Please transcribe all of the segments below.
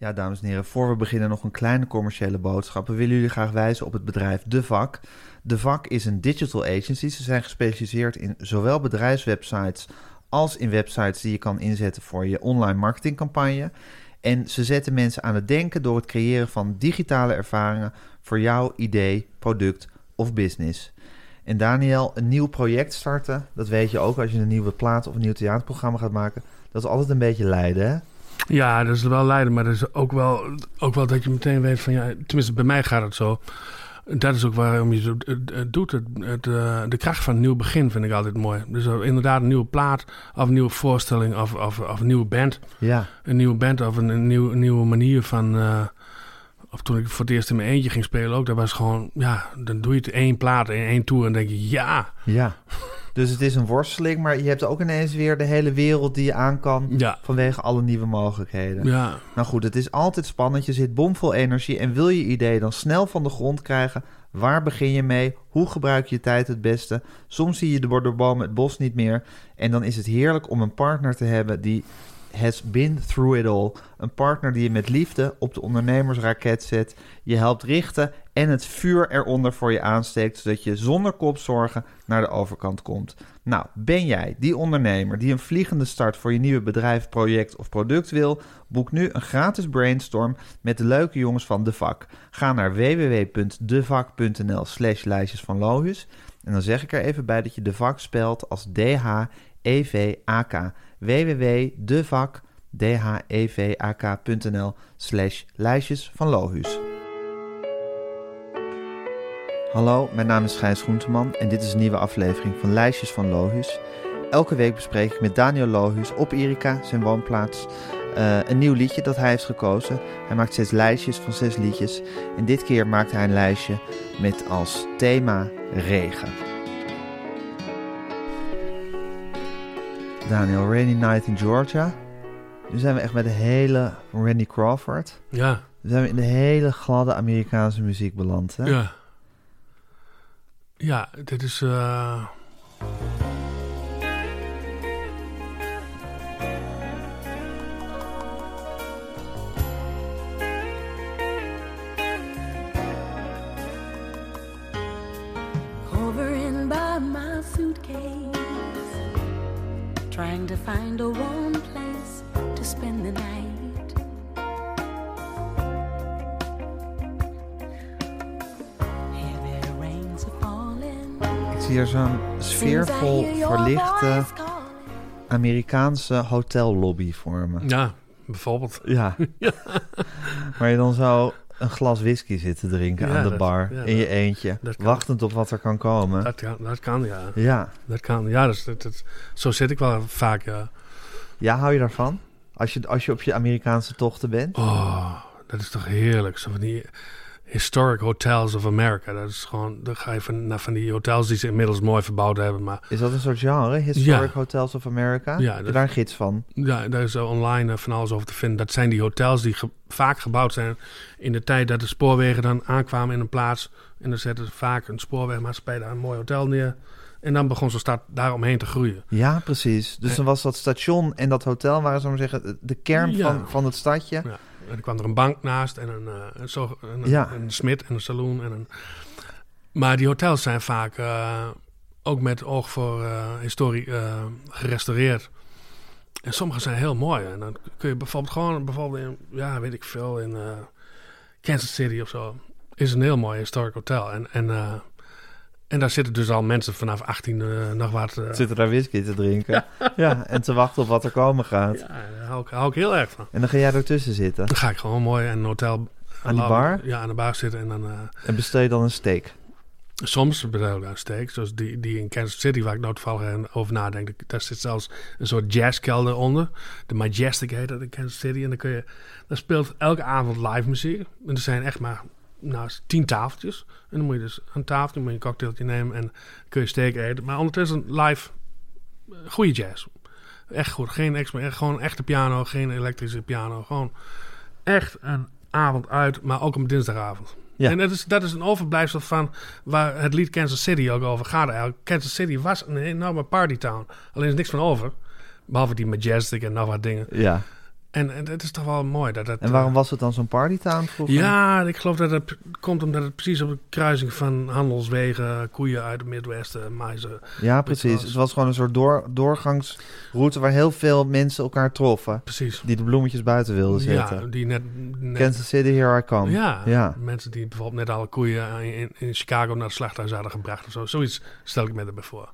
Ja, dames en heren, voor we beginnen nog een kleine commerciële boodschap. We willen jullie graag wijzen op het bedrijf De Vak. De Vak is een digital agency. Ze zijn gespecialiseerd in zowel bedrijfswebsites als in websites die je kan inzetten voor je online marketingcampagne. En ze zetten mensen aan het denken door het creëren van digitale ervaringen voor jouw idee, product of business. En Daniel, een nieuw project starten, dat weet je ook als je een nieuwe plaat of een nieuw theaterprogramma gaat maken. Dat is altijd een beetje lijden, hè? Ja, dat is wel lijden, maar dat is ook wel, ook wel dat je meteen weet van ja, tenminste bij mij gaat het zo. Dat is ook waarom je het doet. Het, het, eh, de kracht van een nieuw begin vind ik altijd mooi. Dus inderdaad een nieuwe plaat of een nieuwe voorstelling of, of, of een nieuwe band. Ja. Een nieuwe band of een, een, nieuw, een nieuwe manier van... Uh, of toen ik voor het eerst in mijn eentje ging spelen ook, dat was gewoon... Ja, dan doe je het één plaat in één tour en denk je ja. Ja. Dus het is een worsteling, maar je hebt ook ineens weer de hele wereld die je aan kan ja. vanwege alle nieuwe mogelijkheden. Ja. Nou goed, het is altijd spannend. Je zit bomvol energie en wil je idee dan snel van de grond krijgen. Waar begin je mee? Hoe gebruik je je tijd het beste? Soms zie je de bomen het bos niet meer. En dan is het heerlijk om een partner te hebben die has been through it all. Een partner die je met liefde op de ondernemersraket zet, je helpt richten en het vuur eronder voor je aansteekt, zodat je zonder kopzorgen naar de overkant komt. Nou, ben jij die ondernemer die een vliegende start voor je nieuwe bedrijf, project of product wil? Boek nu een gratis brainstorm met de leuke jongens van De Vak. Ga naar www.devak.nl slash lijstjes van Logus. En dan zeg ik er even bij dat je De Vak spelt als D-H-E-V-A-K www.devak.nl slash lijstjes van Lohuus. Hallo, mijn naam is Gijs Groenteman en dit is een nieuwe aflevering van Lijstjes van Lohuus. Elke week bespreek ik met Daniel Lohuus op Erika, zijn woonplaats, uh, een nieuw liedje dat hij heeft gekozen. Hij maakt zes lijstjes van zes liedjes en dit keer maakt hij een lijstje met als thema regen. Daniel, Rainy Night in Georgia. Nu zijn we echt bij de hele Randy Crawford. Ja. Nu zijn we in de hele gladde Amerikaanse muziek beland. Hè? Ja. Ja, dit is... Uh... hier zo'n sfeervol verlichte Amerikaanse hotellobby vormen. Ja, bijvoorbeeld. Ja. Waar je dan zo een glas whisky zit te drinken Ja, aan de dat- bar ja, in je eentje, wachtend op wat er kan komen. Dat kan, dat kan ja. Ja. Dat kan. Ja, dat, is- dat, dat- zo zit ik wel vaak, ja. ja, hou je daarvan? Als je, als je op je Amerikaanse tochten bent? Oh, dat is toch heerlijk. Zo van die historic hotels of America. Dat is gewoon, dan ga je van, naar van die hotels die ze inmiddels mooi verbouwd hebben. Maar Is dat een soort genre? Historic Ja. Hotels of America? Ja, dat- daar een gids van? ja, daar is online eh, van alles over te vinden. Dat zijn die hotels die ge- vaak gebouwd zijn in de tijd dat de spoorwegen dan aankwamen in een plaats. En dan zetten ze vaak een spoorwegmaatschappij daar een mooi hotel neer. En dan begon zo'n stad daaromheen te groeien. Ja, precies. Dus Eh. dan was dat station en dat hotel waren, zo maar zeggen, de kern Ja. van, van het stadje. Ja. En er kwam er een bank naast en een, eh, een, een, Ja. een smid en een saloon. En een... Maar die hotels zijn vaak eh, ook met oog voor eh, historie gerestaureerd. En sommige zijn heel mooi. En dan kun je bijvoorbeeld gewoon, bijvoorbeeld in, ja, weet ik veel, in Kansas City of zo, is een heel mooi historic hotel. En, en, en daar zitten dus al mensen vanaf 18 eh, nog wat. eh, Zitten daar whisky te drinken. Ja. en te wachten op wat er komen gaat. ja, daar hou ik, hou ik heel erg van. En dan ga jij ertussen zitten. Dan ga ik gewoon mooi in een hotel. Aan die bar? Ja, aan de bar zitten en dan. eh, En bestel je dan een steak. soms bedrijf ik een steak, zoals die, die in Kansas City, waar ik nou toevallig over nadenk. Daar zit zelfs een soort jazzkelder onder. De Majestic heet dat in Kansas City. En dan kun je, daar speelt elke avond live muziek. En er zijn echt maar nou, tien tafeltjes. En dan moet je dus aan tafel moet je een cocktailtje nemen en kun je steak eten. Maar ondertussen live eh, goede jazz. Echt goed. Geen echt, gewoon echte piano, geen elektrische piano. Gewoon echt een avond uit, maar ook op dinsdagavond. Ja. En dat is, dat is een overblijfsel van waar het lied Kansas City ook over gaat eigenlijk. Kansas City was een enorme partytown. Alleen is niks van over. Behalve die Majestic en nog wat dingen. Ja. En, en het is toch wel mooi dat dat... En waarom was het dan zo'n partytown vroeger? Ja, ik geloof dat het komt omdat het precies op de kruising van handelswegen, koeien uit het Midwesten, maizen. Ja, precies. was- Het was gewoon een soort door, doorgangsroute waar heel veel mensen elkaar troffen. Precies. Die de bloemetjes buiten wilden zetten. Ja, die net... net Kansas City, here I come. ja, Ja. mensen die bijvoorbeeld net alle koeien in, in Chicago naar het slachthuis hadden gebracht of zo. Zoiets stel ik me erbij voor.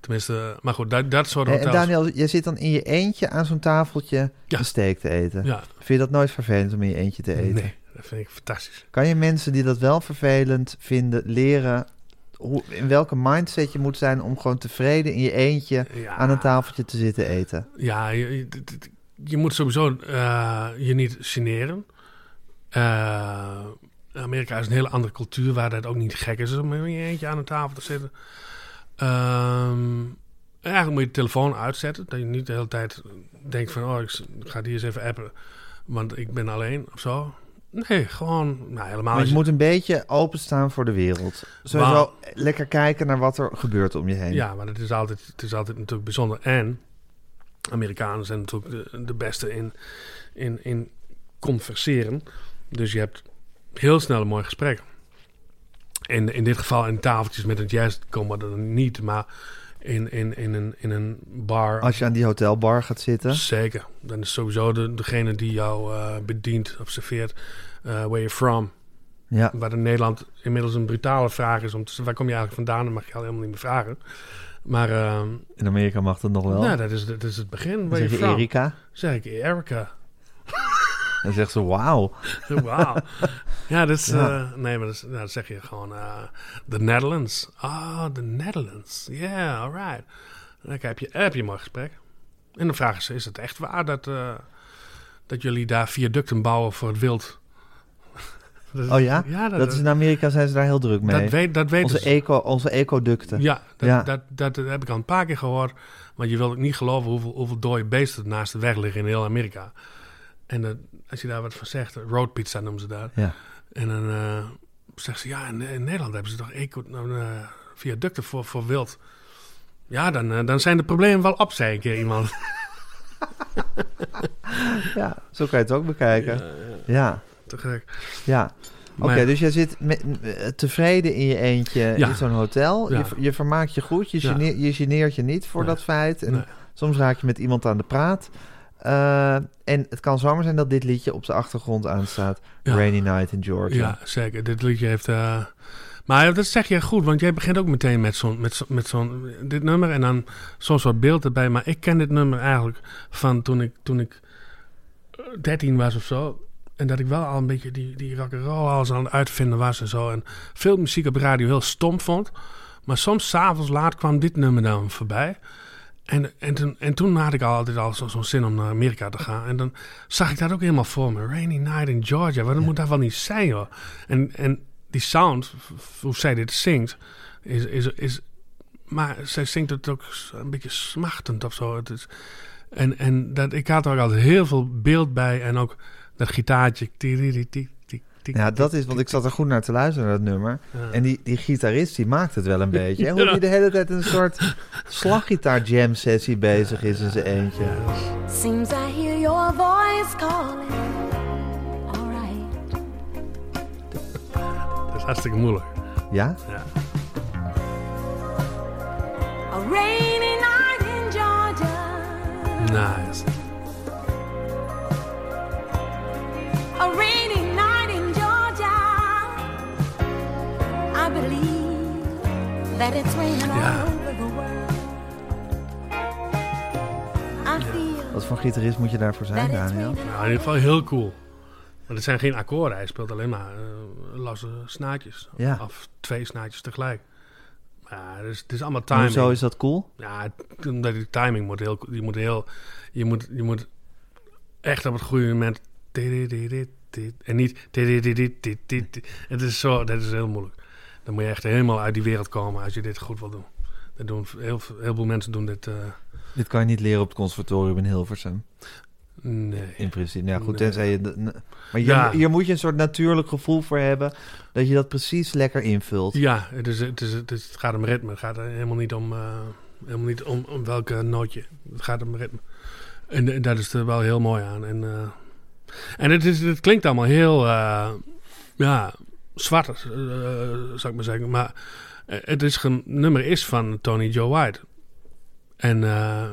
Tenminste, maar goed, dat, dat soort hotels. en Daniel, jij zit dan in je eentje aan zo'n tafeltje Ja. te eten. ja, Vind je dat nooit vervelend om in je eentje te eten? nee, dat vind ik fantastisch. Kan je mensen die dat wel vervelend vinden leren hoe, in welke mindset je moet zijn om gewoon tevreden in je eentje Ja. aan een tafeltje te zitten eten? Ja, je, je- je moet sowieso eh, je niet generen. Eh, Amerika is een hele andere cultuur waar dat ook niet gek is om in je eentje aan een tafel te zitten. Ehm, eigenlijk moet je de telefoon uitzetten. Dat je niet de hele tijd denkt van, oh, ik ga die eens even appen, want ik ben alleen of zo. Nee, gewoon, nou helemaal. Maar je moet een beetje openstaan voor de wereld. Sowieso lekker kijken naar wat er gebeurt om je heen. Ja, maar het is altijd, het is altijd natuurlijk bijzonder. En Amerikanen zijn natuurlijk de, de beste in, in, in converseren. Dus je hebt heel snel een mooi gesprek. In, in dit geval in tafeltjes met een jazz komen we er niet, maar in, in, in, een, in een bar. Als je aan die hotelbar gaat zitten. Zeker. Dan is sowieso de, degene die jou eh, bedient of serveert, eh, where you're from. Ja. Waar in Nederland inmiddels een brutale vraag is om te waar kom je eigenlijk vandaan? Dan mag je al helemaal niet meer vragen. Maar ehm, In Amerika mag dat nog wel. nou, dat, is, dat is het begin. Dan zeg je je? Erika. Zeg ik Erica. Dan zegt ze wauw. Wauw. ja, dat is... Ja. eh, nee, maar dat nou, dan zeg je gewoon... eh the Netherlands. Ah, the Netherlands. Yeah, alright. Dan heb je, heb je een mooi gesprek. En dan vragen ze, is het echt waar dat, eh, dat jullie daar viaducten bouwen voor het wild? Oh ja? Ja, dat, Dat is in Amerika zijn ze daar heel druk mee. dat, weet, dat weten onze, ze. eco, onze ecoducten. Ja, dat, Ja. Dat, dat, heb ik al een paar keer gehoord. Maar je wilt ook niet geloven hoeveel, hoeveel dode beesten naast de weg liggen in heel Amerika. En als je daar wat van zegt, road pizza noemen ze daar. Ja. En dan eh zegt ze, ja, in, in Nederland hebben ze toch eco, eh, viaducten voor, voor wild. Ja, dan, eh, dan zijn de problemen wel op, zei een keer iemand. Ja, zo kan je het ook bekijken. Ja, Te gek. ja. Oké, dus jij zit met, tevreden in je eentje Ja. in zo'n hotel. Ja. Je, je vermaakt je goed. Je, Ja. geneer- je geneert je niet voor Nee. dat feit. En Nee. soms raak je met iemand aan de praat. Eh, en het kan zomaar zijn dat dit liedje op de achtergrond aanstaat. Ja. Rainy Night in Georgia. Ja, zeker. Dit liedje heeft... eh, maar dat zeg je goed, want jij begint ook meteen met zo'n met zo, met zo'n dit nummer en dan zo'n soort beeld erbij. Maar ik ken dit nummer eigenlijk van toen ik, toen ik eh, 13 was of zo. En dat ik wel al een beetje die, die rock'n'roll alles aan het uitvinden was en zo. En veel muziek op radio heel stom vond. Maar soms s'avonds laat kwam dit nummer dan voorbij. En, en, toen, en toen had ik altijd al zo- zo'n zin om naar Amerika te gaan. En dan zag ik dat ook helemaal voor me. Rainy Night in Georgia. Wat moet dat wel niet zijn, hoor. En, en die sound, hoe zij dit zingt, is, is, is... Maar zij zingt het ook een beetje smachtend of zo. Het is, en en dat, ik had er ook altijd heel veel beeld bij. En ook dat gitaartje. Ja, dat is, want ik zat er goed naar te luisteren, naar dat nummer. En die, die gitarist, die maakt het wel een beetje. hè? Hoe die de hele tijd een soort slaggitaar jam sessie bezig is in zijn eentje. Seems I hear your voice calling. Dat is hartstikke moeilijk. Ja? Ja. A rainy night in Georgia. Nice. That it's raining Ja. all over the world. Wat voor gitarist moet je daarvoor zijn, Daniel? Nou, in ieder geval heel cool. Maar het zijn geen akkoorden. Hij speelt alleen maar eh, losse snaartjes. Ja. Of twee snaartjes tegelijk. Maar ja, het is, het is allemaal timing. Hoezo is dat cool? Ja, omdat die timing moet heel... Je moet heel... Je moet, je moet echt op het goede moment... En niet... Het is zo... Dat is heel moeilijk. Dan moet je echt helemaal uit die wereld komen als je dit goed wil doen. Dat doen heel, veel- heel veel mensen doen dit... eh, Dit kan je niet leren op het conservatorium in Hilversum. nee. In principe. Ja, goed, Nee. tenzij je... Maar hier, Ja. hier moet je een soort natuurlijk gevoel voor hebben... dat je dat precies lekker invult. Ja, het, is, het, is, het, is, het gaat om ritme. Het gaat er helemaal niet om, eh, helemaal niet om, om welke nootje. Het gaat om ritme. En dat is er wel heel mooi aan. En, eh, en het, is, het klinkt allemaal heel, ja, zwart, eh, zou ik maar zeggen. Maar eh, het is een nummer is van Tony Joe White. En eh,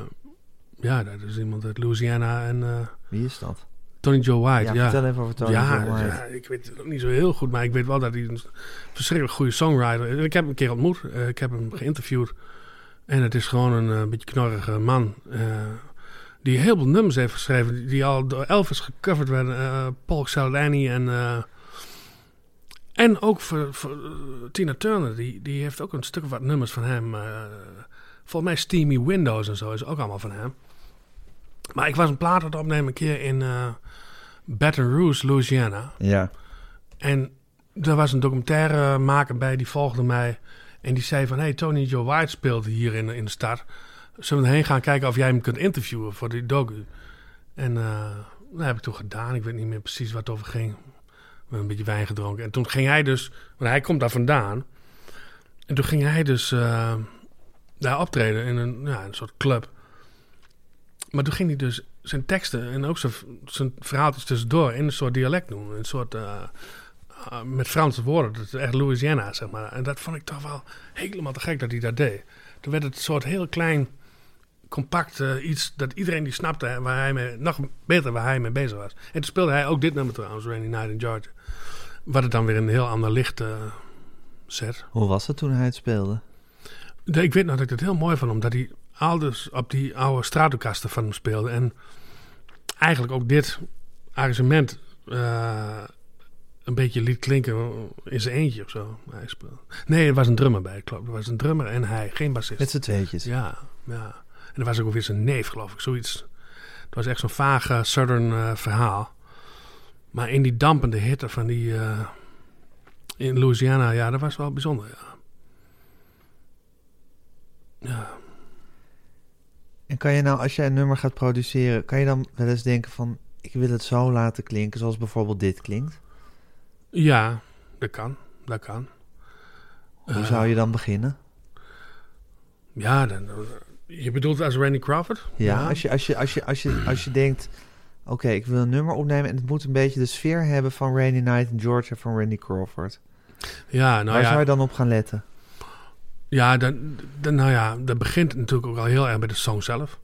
ja, dat is iemand uit Louisiana. En Wie is dat? Tony Joe White, ja, ja. vertel even over Tony ja, Joe White. ja, ik weet het ook niet zo heel goed, maar ik weet wel dat hij een verschrikkelijk goede songwriter is. Ik heb hem een keer ontmoet, ik heb hem geïnterviewd. En het is gewoon een beetje knorrige man. die heel veel nummers heeft geschreven, die, al door Elvis gecoverd werden. Paul Celdani en... en ook voor, voor eh, Tina Turner, die, die heeft ook een stuk of wat nummers van hem. eh, volgens mij Steamy Windows en zo is ook allemaal van hem. Maar ik was een plaat aan het opnemen een keer in eh, Baton Rouge, Louisiana. Ja. En er was een documentairemaker bij, die volgde mij. En die zei van, hey, Tony Joe White speelt hier in, in de stad. Zullen we erheen gaan kijken of jij hem kunt interviewen voor die docu? En eh, dat heb ik toen gedaan. Ik weet niet meer precies wat het over ging. We een beetje wijn gedronken. En toen ging hij dus, want hij komt daar vandaan. En toen ging hij dus eh, daar optreden in een, ja, een soort club. Maar toen ging hij dus zijn teksten en ook zijn, zijn verhaaltjes tussendoor in een soort dialect doen. Een soort, eh, eh, met Franse woorden. Dat is echt Louisiana, zeg maar. En dat vond ik toch wel helemaal te gek dat hij dat deed. Toen werd het een soort heel klein, compact eh, iets dat iedereen die snapte waar hij mee, nog beter waar hij mee bezig was. En toen speelde hij ook dit nummer trouwens, Rainy Night in Georgia. Wat het dan weer een heel ander licht zet. Hoe was het toen hij het speelde? Ik weet nog dat ik het heel mooi vond, omdat hij alles op die oude Stratocaster van hem speelde. En eigenlijk ook dit arrangement eh, een beetje liet klinken in zijn eentje of zo. Hij speelde. Nee, er was een drummer bij, klopt. Er was een drummer en hij, geen bassist. Met z'n tweetjes. Ja, ja. En er was ook weer zijn neef, geloof ik, zoiets. Het was echt zo'n vage Southern eh, verhaal. Maar in die dampende hitte van die... eh, in Louisiana, ja, dat was wel bijzonder, ja. Ja. En kan je nou, als jij een nummer gaat produceren, kan je dan wel eens denken van, ik wil het zo laten klinken, zoals bijvoorbeeld dit klinkt? Ja, dat kan. Dat kan. Hoe Eh, zou je dan beginnen? Ja, dan, je bedoelt als Randy Crawford? Ja, Als, je, als, je, als, je, als, je, als je denkt, oké, ik wil een nummer opnemen en het moet een beetje de sfeer hebben van Rainy Night in Georgia van Randy Crawford. Ja, nou Waar ja. zou je dan op gaan letten? Ja, dan, dan, nou ja, dat begint natuurlijk ook al heel erg bij de song zelf.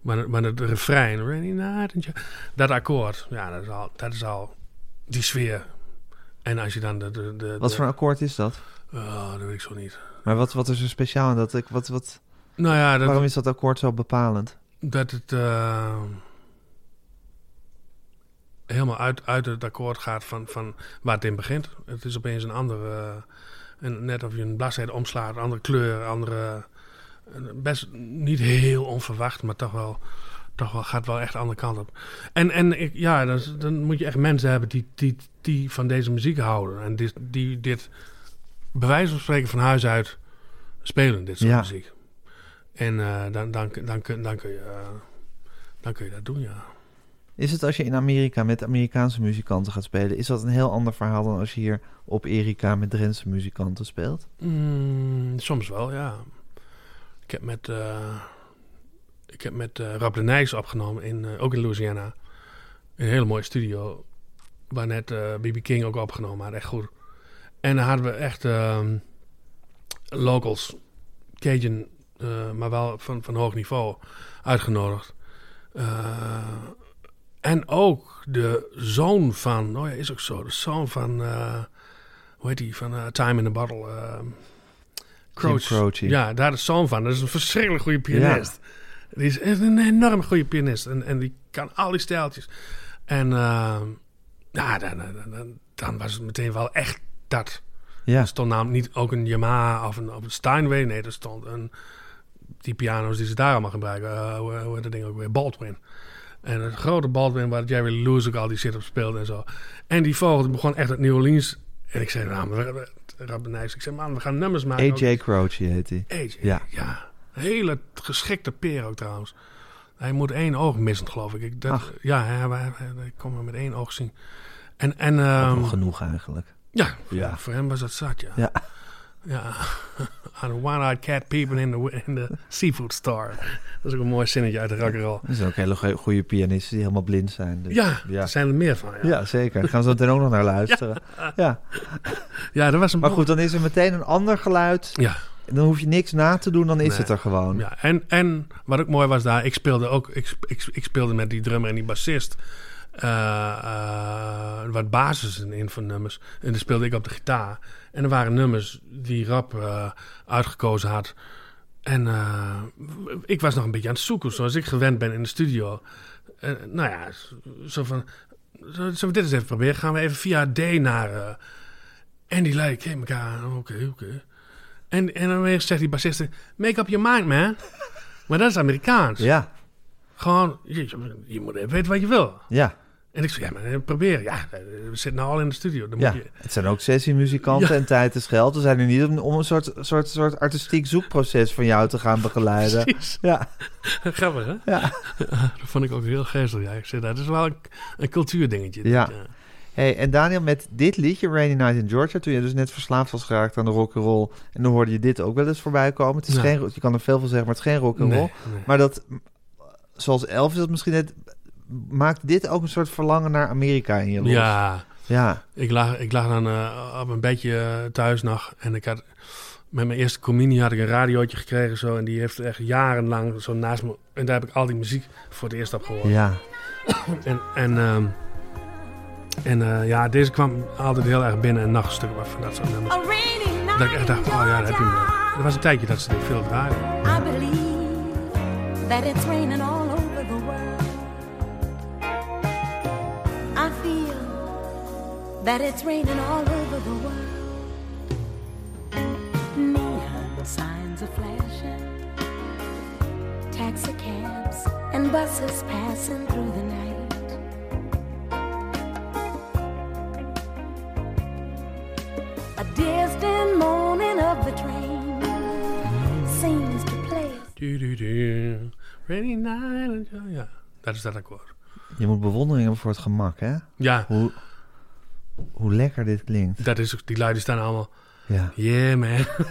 Maar, het- maar het refrein, Rainy Night in Georgia, dat akkoord, ja, dat is al, dat is al die sfeer. En als je dan de... de, de Wat de- voor een akkoord is dat? Oh, dat weet ik zo niet. Maar wat, wat is er speciaal aan dat? Ik- Wat, wat, Nou ja, dat, waarom is dat akkoord zo bepalend? dat het eh, helemaal uit, uit het akkoord gaat van, van waar het in begint. Het is opeens een andere, eh, een, net of je een bladzijde omslaat, een andere kleur, andere, best niet heel onverwacht, maar toch wel, toch wel gaat wel echt de andere kant op. En, en ik, ja, dan, dan moet je echt mensen hebben die, die, die van deze muziek houden en die, die dit bij wijze van spreken van huis uit spelen, dit soort Ja. muziek. En eh, dan, dan, dan, kun, dan, kun je, eh, dan kun je dat doen, ja. Is het als je in Amerika met Amerikaanse muzikanten gaat spelen, is dat een heel ander verhaal dan als je hier op Erika met Drentse muzikanten speelt? Mm, soms wel, ja. Ik heb met, eh, ik heb met Rob de Nijs opgenomen, in, ook in Louisiana. Een hele mooie studio. Waar net B.B. King ook opgenomen had, echt goed. En dan hadden we echt ehm, locals, Cajun, eh, maar wel van, van hoog niveau, uitgenodigd. Eh, en ook de zoon van, oh ja, is ook zo, de zoon van... eh, hoe heet die, van Time in the Bottle. Croce. Ja, daar is zoon van. Dat is een verschrikkelijk goede pianist. Die is een enorm goede pianist. En, en die kan al die stijltjes. En ja, dan, dan, dan, dan was het meteen wel echt dat. Ja, Er stond namelijk niet ook een Yamaha of een, of een Steinway. Nee, er stond een... Die piano's die ze daar allemaal gebruiken. eh, hoe, hoe heet dat ding ook weer? Baldwin. En een grote Baldwin waar Jerry Lewis ook al die zit op speelde en zo. En die vogel begon echt uit New Orleans. En ik zei, nou, we, we, Rob de Nijs, ik zei, man, we gaan nummers maken. AJ Croce heet hij. AJ, Ja. ja. Hele geschikte peer ook trouwens. Hij moet één oog missen, geloof ik. ik dat, ja, hij, hij, hij- ik kon hem met één oog zien. En, en ehm, genoeg eigenlijk. ja, voor, Ja. voor hem was dat zat, ja. Ja. Ja. on a one-eyed cat peeping in the, in the seafood store. Dat is ook een mooi zinnetje uit de rock'n'roll. Er zijn ook hele go- goede pianisten die helemaal blind zijn. dus- Ja, ja. er zijn er meer van. Ja, Ja, zeker. Daar gaan zo meteen ook nog naar luisteren. Ja. ja dat was een... Maar goed, dan is er meteen een ander geluid. Ja, Dan hoef je niks na te doen, dan is Nee. het er gewoon. ja. En, en wat ook mooi was daar, ik speelde ook... Ik, ik, ik speelde met die drummer en die bassist... eh, eh, wat basis in, in van nummers. En dan speelde ik op de gitaar. En er waren nummers die Rap eh, uitgekozen had. En eh, ik was nog een beetje aan het zoeken, zoals ik gewend ben in de studio. Eh, nou ja, zo van... Zullen we dit eens even proberen? Gaan we even via D naar... eh, en die tegen elkaar. Oké, oké. En, en dan zegt die bassist... Make up your mind, man. maar dat is Amerikaans. Ja, Gewoon, je, je moet even weten wat je wil. ja. En ik zei, ja, maar eh, probeer. Ja, eh, we zitten nou al in de studio. Dan ja. moet je... Het zijn ook sessiemuzikanten Ja. en tijd is geld. We zijn er niet om, om een soort, soort, soort artistiek zoekproces van jou te gaan begeleiden. Precies. Ja, Grappig, hè? ja. Dat vond ik ook heel geestig. Ja, ik zei, dat is wel een, een cultuurdingetje. Ja. dit, Hey, en Daniel, met dit liedje, Rainy Night in Georgia, toen je dus net verslaafd was geraakt aan de rock'n'roll, en dan hoorde je dit ook wel eens voorbij komen. Het is geen, je kan er veel van zeggen, maar het is geen rock'n'roll. Nee, nee. Maar dat, zoals Elvis dat misschien net, maakt dit ook een soort verlangen naar Amerika in je los. Ja, Ja, ik lag, ik lag dan eh, op een bedje eh, thuis nog. En ik had, met mijn eerste communie had ik een radiootje gekregen. Zo, en die heeft echt jarenlang zo naast me. En daar heb ik al die muziek voor het eerst op gehoord. ja. En, en, ehm, en eh, ja, deze kwam altijd heel erg binnen. En nog een stuk van dat soort nummers. Dat ik echt dacht, oh ja, daar heb je me. Er was een tijdje dat ze dit veel draaiden. I believe that it's raining all that it's raining all over the world. Neon signs are flashing, taxi cabs and buses passing through the night. A distant moaning of the train seems to play. Rainy night. Ja, dat is dat akkoord. Je moet bewondering hebben voor het gemak, hè? Ja, Hoe, hoe lekker dit klinkt. dat is ook, die luiden staan allemaal. Ja, Yeah, man.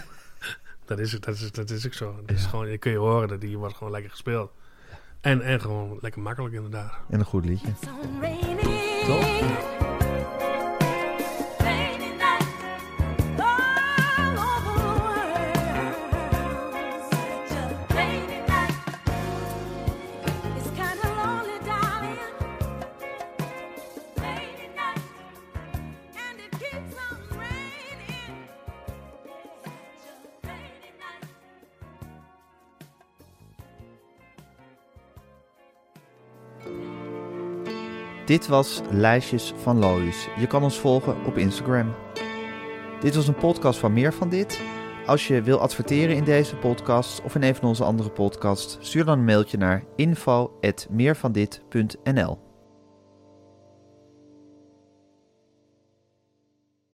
dat, is, het, dat, is, dat is ook zo. Dat is Ja. gewoon, je kun je horen dat die wordt gewoon lekker gespeeld. En, en gewoon lekker makkelijk inderdaad. en een goed liedje. Toch? Dit was Lijstjes van Lois. Je kan ons volgen op Instagram. Dit was een podcast van Meer van Dit. Als je wil adverteren in deze podcast of in een van onze andere podcasts, stuur dan een mailtje naar info.meervandit.nl.